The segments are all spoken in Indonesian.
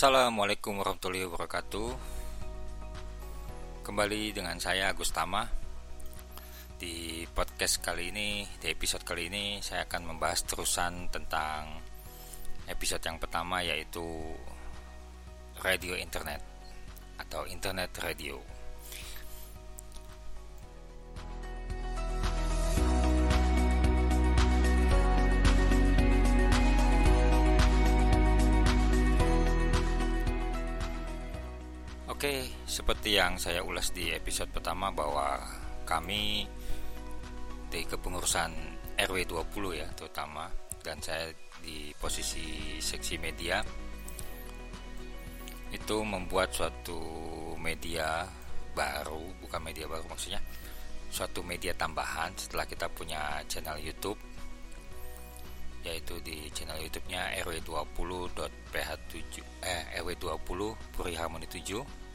Assalamualaikum warahmatullahi wabarakatuh. Kembali dengan saya Agus Tama. Di podcast kali ini, di episode kali ini Saya akan membahas terusan tentang episode yang pertama yaitu Radio Internet Atau Internet Radio seperti yang saya ulas di episode pertama bahwa kami di kepengurusan RW 20 ya terutama dan saya di posisi seksi media itu membuat suatu media baru, bukan media baru maksudnya, suatu media tambahan setelah kita punya channel YouTube yaitu di channel YouTube-nya rw20.ph7 eh rw20 Puri Harmoni 7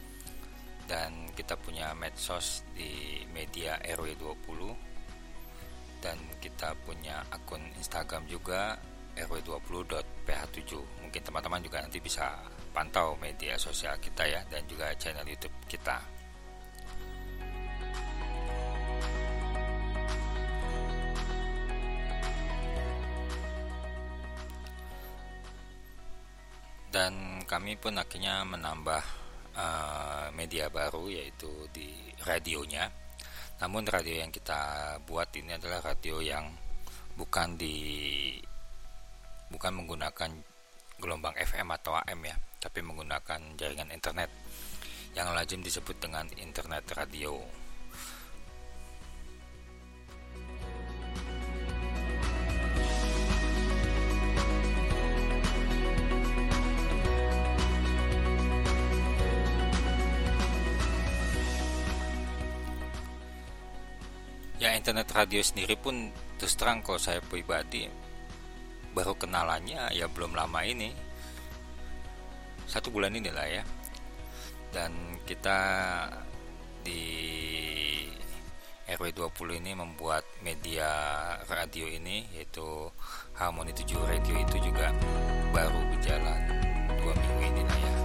dan kita punya medsos di media RW20 dan kita punya akun Instagram juga rw20.ph7 mungkin teman-teman juga nanti bisa pantau media sosial kita ya dan juga channel YouTube kita. Dan kami pun akhirnya menambah uh, media baru yaitu di radionya. Namun radio yang kita buat ini adalah radio yang bukan di bukan menggunakan gelombang FM atau AM ya, tapi menggunakan jaringan internet yang lazim disebut dengan internet radio. Radio sendiri pun terus terang kalau saya pribadi baru kenalannya ya belum lama ini. Satu bulan ini lah ya. Dan kita di RW20 ini membuat media radio ini yaitu Harmoni 7 Radio itu juga baru berjalan dua minggu ini lah ya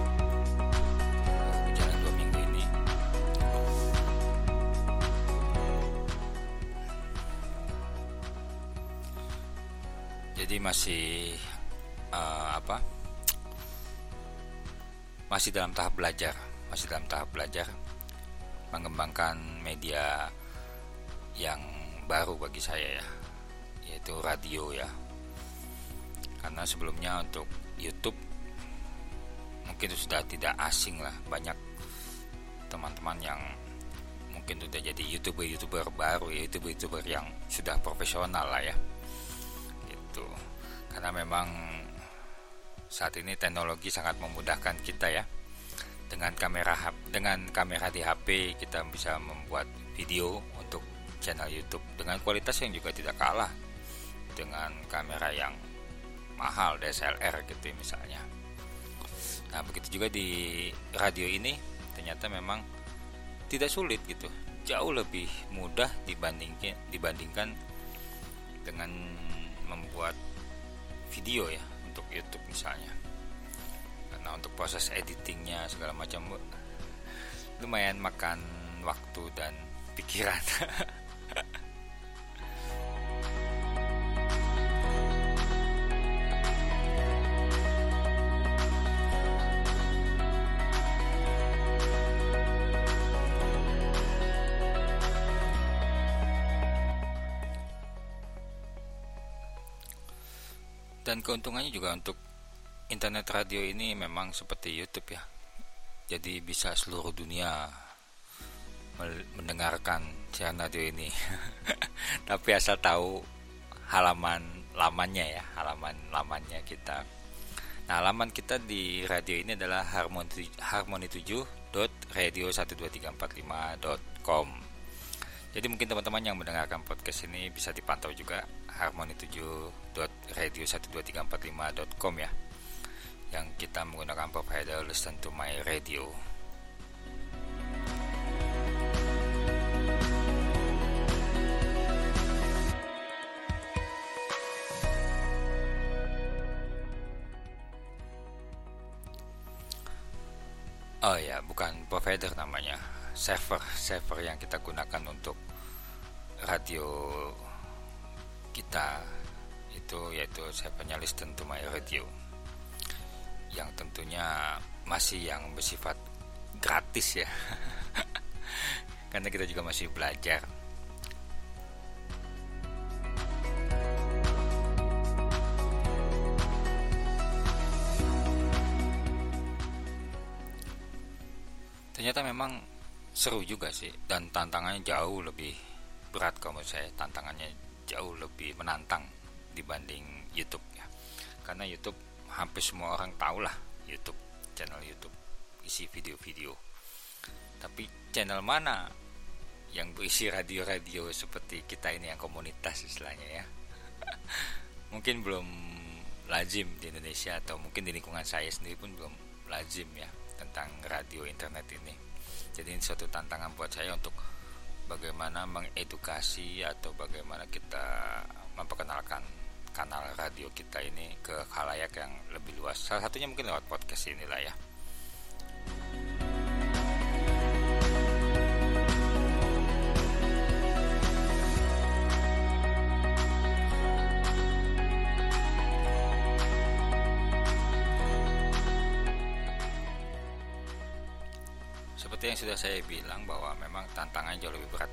jadi masih uh, apa? Masih dalam tahap belajar masih dalam tahap belajar mengembangkan media yang baru bagi saya ya yaitu radio ya. Karena sebelumnya untuk YouTube mungkin sudah tidak asing lah banyak teman-teman yang mungkin sudah jadi youtuber-youtuber baru ya youtuber-youtuber yang sudah profesional lah ya gitu. Karena memang saat ini teknologi sangat memudahkan kita ya. Dengan kamera dengan kamera di HP kita bisa membuat video untuk channel YouTube dengan kualitas yang juga tidak kalah dengan kamera yang mahal DSLR gitu misalnya. Nah begitu juga di radio ini ternyata memang tidak sulit gitu, jauh lebih mudah dibandingkan dibandingkan dengan membuat video ya untuk YouTube misalnya. Karena untuk proses editingnya segala macam lumayan makan waktu dan pikiran dan keuntungannya juga untuk internet radio ini memang seperti YouTube ya. Jadi bisa seluruh dunia mendengarkan siaran radio ini. Tapi asal tahu halaman lamanya ya halaman lamanya kita. Nah halaman kita di radio ini adalah harmoni harmoni 7.radio12345.com jadi mungkin teman-teman yang mendengarkan podcast ini bisa dipantau juga harmoni7.radio12345.com ya yang kita menggunakan provider listen to my radio. Oh ya bukan provider namanya server server yang kita gunakan untuk radio kita itu yaitu servernya Listen to My Radio yang tentunya masih yang bersifat gratis ya. Karena kita juga masih belajar. Ternyata memang seru juga sih. Dan tantangannya jauh lebih berat kalau menurut saya. Tantangannya jauh lebih menantang dibanding YouTube ya. Karena YouTube hampir semua orang tahu lah YouTube channel YouTube isi video-video. Tapi channel mana yang berisi radio-radio seperti kita ini yang komunitas istilahnya ya? Mungkin belum lazim di Indonesia atau mungkin di lingkungan saya sendiri pun belum lazim ya tentang radio internet ini. Jadi ini suatu tantangan buat saya untuk bagaimana mengedukasi atau bagaimana kita memperkenalkan kanal radio kita ini ke khalayak yang lebih luas. Salah satunya mungkin lewat podcast inilah ya seperti yang sudah saya bilang bahwa memang tantangannya jauh lebih berat.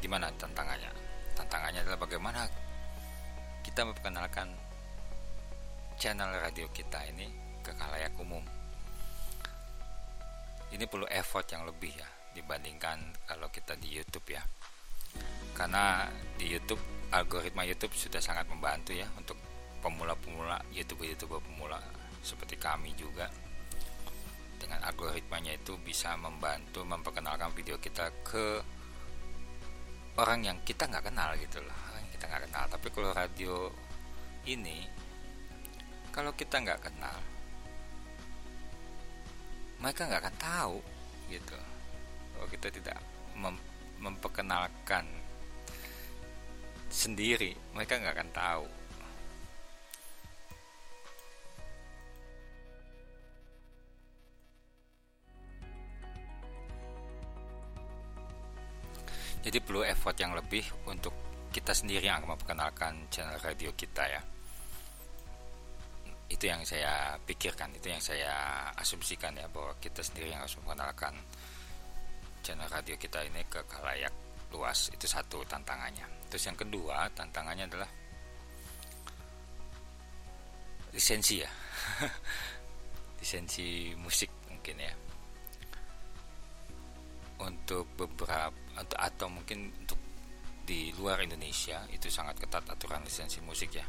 Gimana tantangannya? Tantangannya adalah bagaimana kita memperkenalkan channel radio kita ini ke kalayak umum. Ini perlu effort yang lebih ya dibandingkan kalau kita di YouTube ya. Karena di YouTube algoritma YouTube sudah sangat membantu ya untuk pemula-pemula YouTuber-YouTuber pemula seperti kami juga dengan algoritmanya itu bisa membantu memperkenalkan video kita ke orang yang kita nggak kenal gitu loh. Orang yang kita nggak kenal. Tapi kalau radio ini kalau kita nggak kenal mereka nggak akan tahu gitu. Kalau kita tidak mem memperkenalkan sendiri mereka nggak akan tahu jadi perlu effort yang lebih untuk kita sendiri yang akan memperkenalkan channel radio kita ya. Itu yang saya pikirkan itu yang saya asumsikan ya bahwa kita sendiri yang harus memperkenalkan channel radio kita ini ke kalayak luas. Itu satu tantangannya. Terus yang kedua tantangannya adalah lisensi ya. Lisensi musik mungkin ya. Untuk beberapa atau, atau mungkin untuk di luar Indonesia itu sangat ketat aturan lisensi musik ya.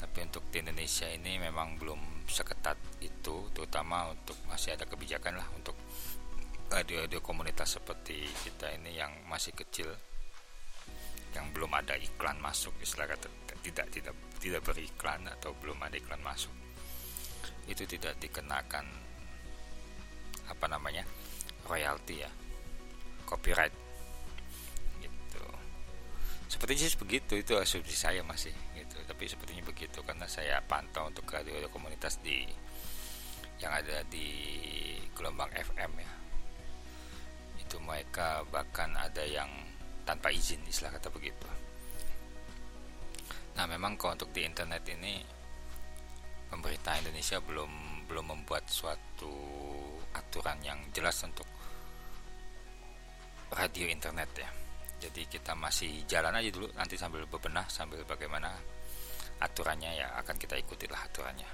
Tapi untuk di Indonesia ini memang belum seketat itu terutama untuk masih ada kebijakan lah untuk radio-radio komunitas seperti kita ini yang masih kecil yang belum ada iklan masuk istilah kata tidak tidak tidak beriklan atau belum ada iklan masuk. Itu tidak dikenakan apa namanya royalti ya copyright. Gitu. Sepertinya sih begitu itu asumsi saya masih gitu. Tapi sepertinya begitu karena saya pantau untuk radio komunitas di yang ada di gelombang FM ya. Itu mereka bahkan ada yang tanpa izin istilah kata begitu. Nah memang kalau untuk di internet ini pemerintah Indonesia belum belum membuat suatu aturan yang jelas untuk radio internet ya. Jadi kita masih jalan aja dulu nanti sambil bebenah sambil bagaimana aturannya ya akan kita ikutilah aturannya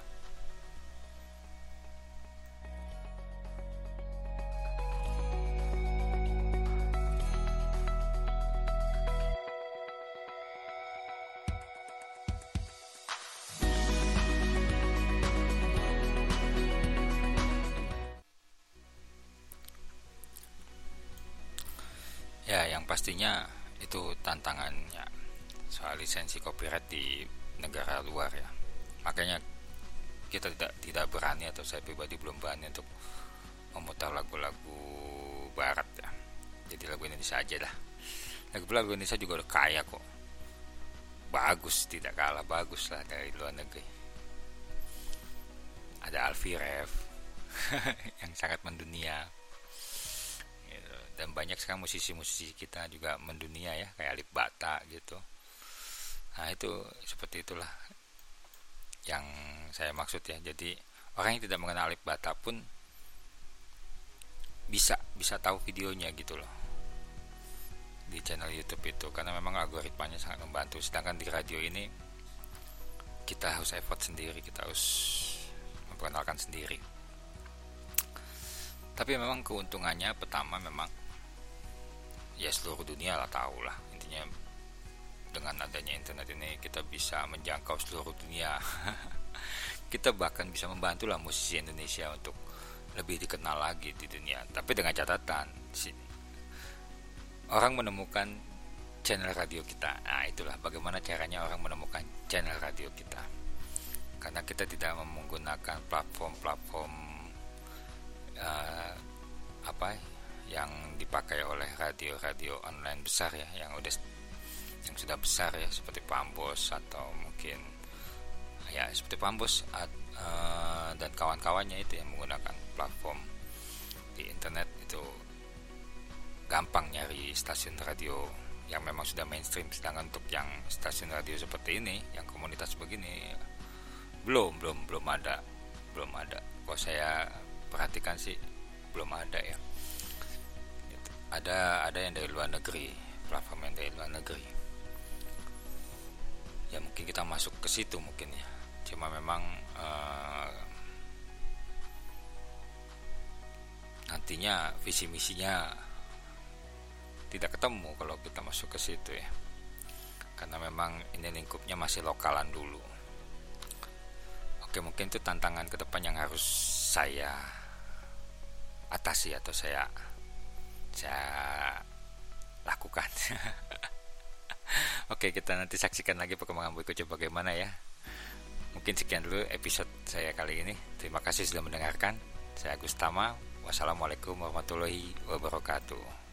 pastinya itu tantangannya soal lisensi copyright di negara luar ya. Makanya kita tidak tidak berani atau saya pribadi belum berani untuk memutar lagu-lagu barat ya. Jadi lagu Indonesia aja lah lagu-lagu Indonesia juga udah kaya kok. Bagus tidak kalah bagus lah dari luar negeri. Ada Alfie Rev yang sangat mendunia. Dan banyak sekarang musisi-musisi kita juga mendunia ya kayak Alif Bata gitu. Nah itu seperti itulah yang saya maksud ya. Jadi orang yang tidak mengenal Alif Bata pun bisa bisa tahu videonya gitu loh. Di channel YouTube itu karena memang algoritmanya sangat membantu. Sedangkan di radio ini kita harus effort sendiri kita harus memperkenalkan sendiri. Tapi memang keuntungannya pertama memang ya seluruh dunia lah tahu lah. Intinya dengan adanya internet ini kita bisa menjangkau seluruh dunia. Kita bahkan bisa membantu lah musisi Indonesia untuk lebih dikenal lagi di dunia. Tapi dengan catatan orang menemukan channel radio kita. Nah itulah bagaimana caranya orang menemukan channel radio kita. Karena kita tidak menggunakan platform-platform uh, apa yang dipakai oleh radio-radio online besar ya yang udah yang sudah besar ya seperti Pambos atau mungkin ya seperti Pambos uh, dan kawan-kawannya itu yang menggunakan platform di internet itu gampang nyari stasiun radio yang memang sudah mainstream sedangkan untuk yang stasiun radio seperti ini yang komunitas begini belum belum belum ada belum ada kok saya perhatikan sih belum ada ya. Ada ada yang dari luar negeri platform yang dari luar negeri. Ya mungkin kita masuk ke situ mungkin ya. Cuma memang uh, nantinya visi misinya tidak ketemu kalau kita masuk ke situ ya. Karena memang ini lingkupnya masih lokalan dulu. Oke mungkin itu tantangan ke depan yang harus saya atasi atau saya saya lakukan. Oke, kita nanti saksikan lagi perkembangan berikutnya bagaimana ya. Mungkin sekian dulu episode saya kali ini. Terima kasih sudah mendengarkan. Saya Agus Tama. Wassalamualaikum warahmatullahi wabarakatuh.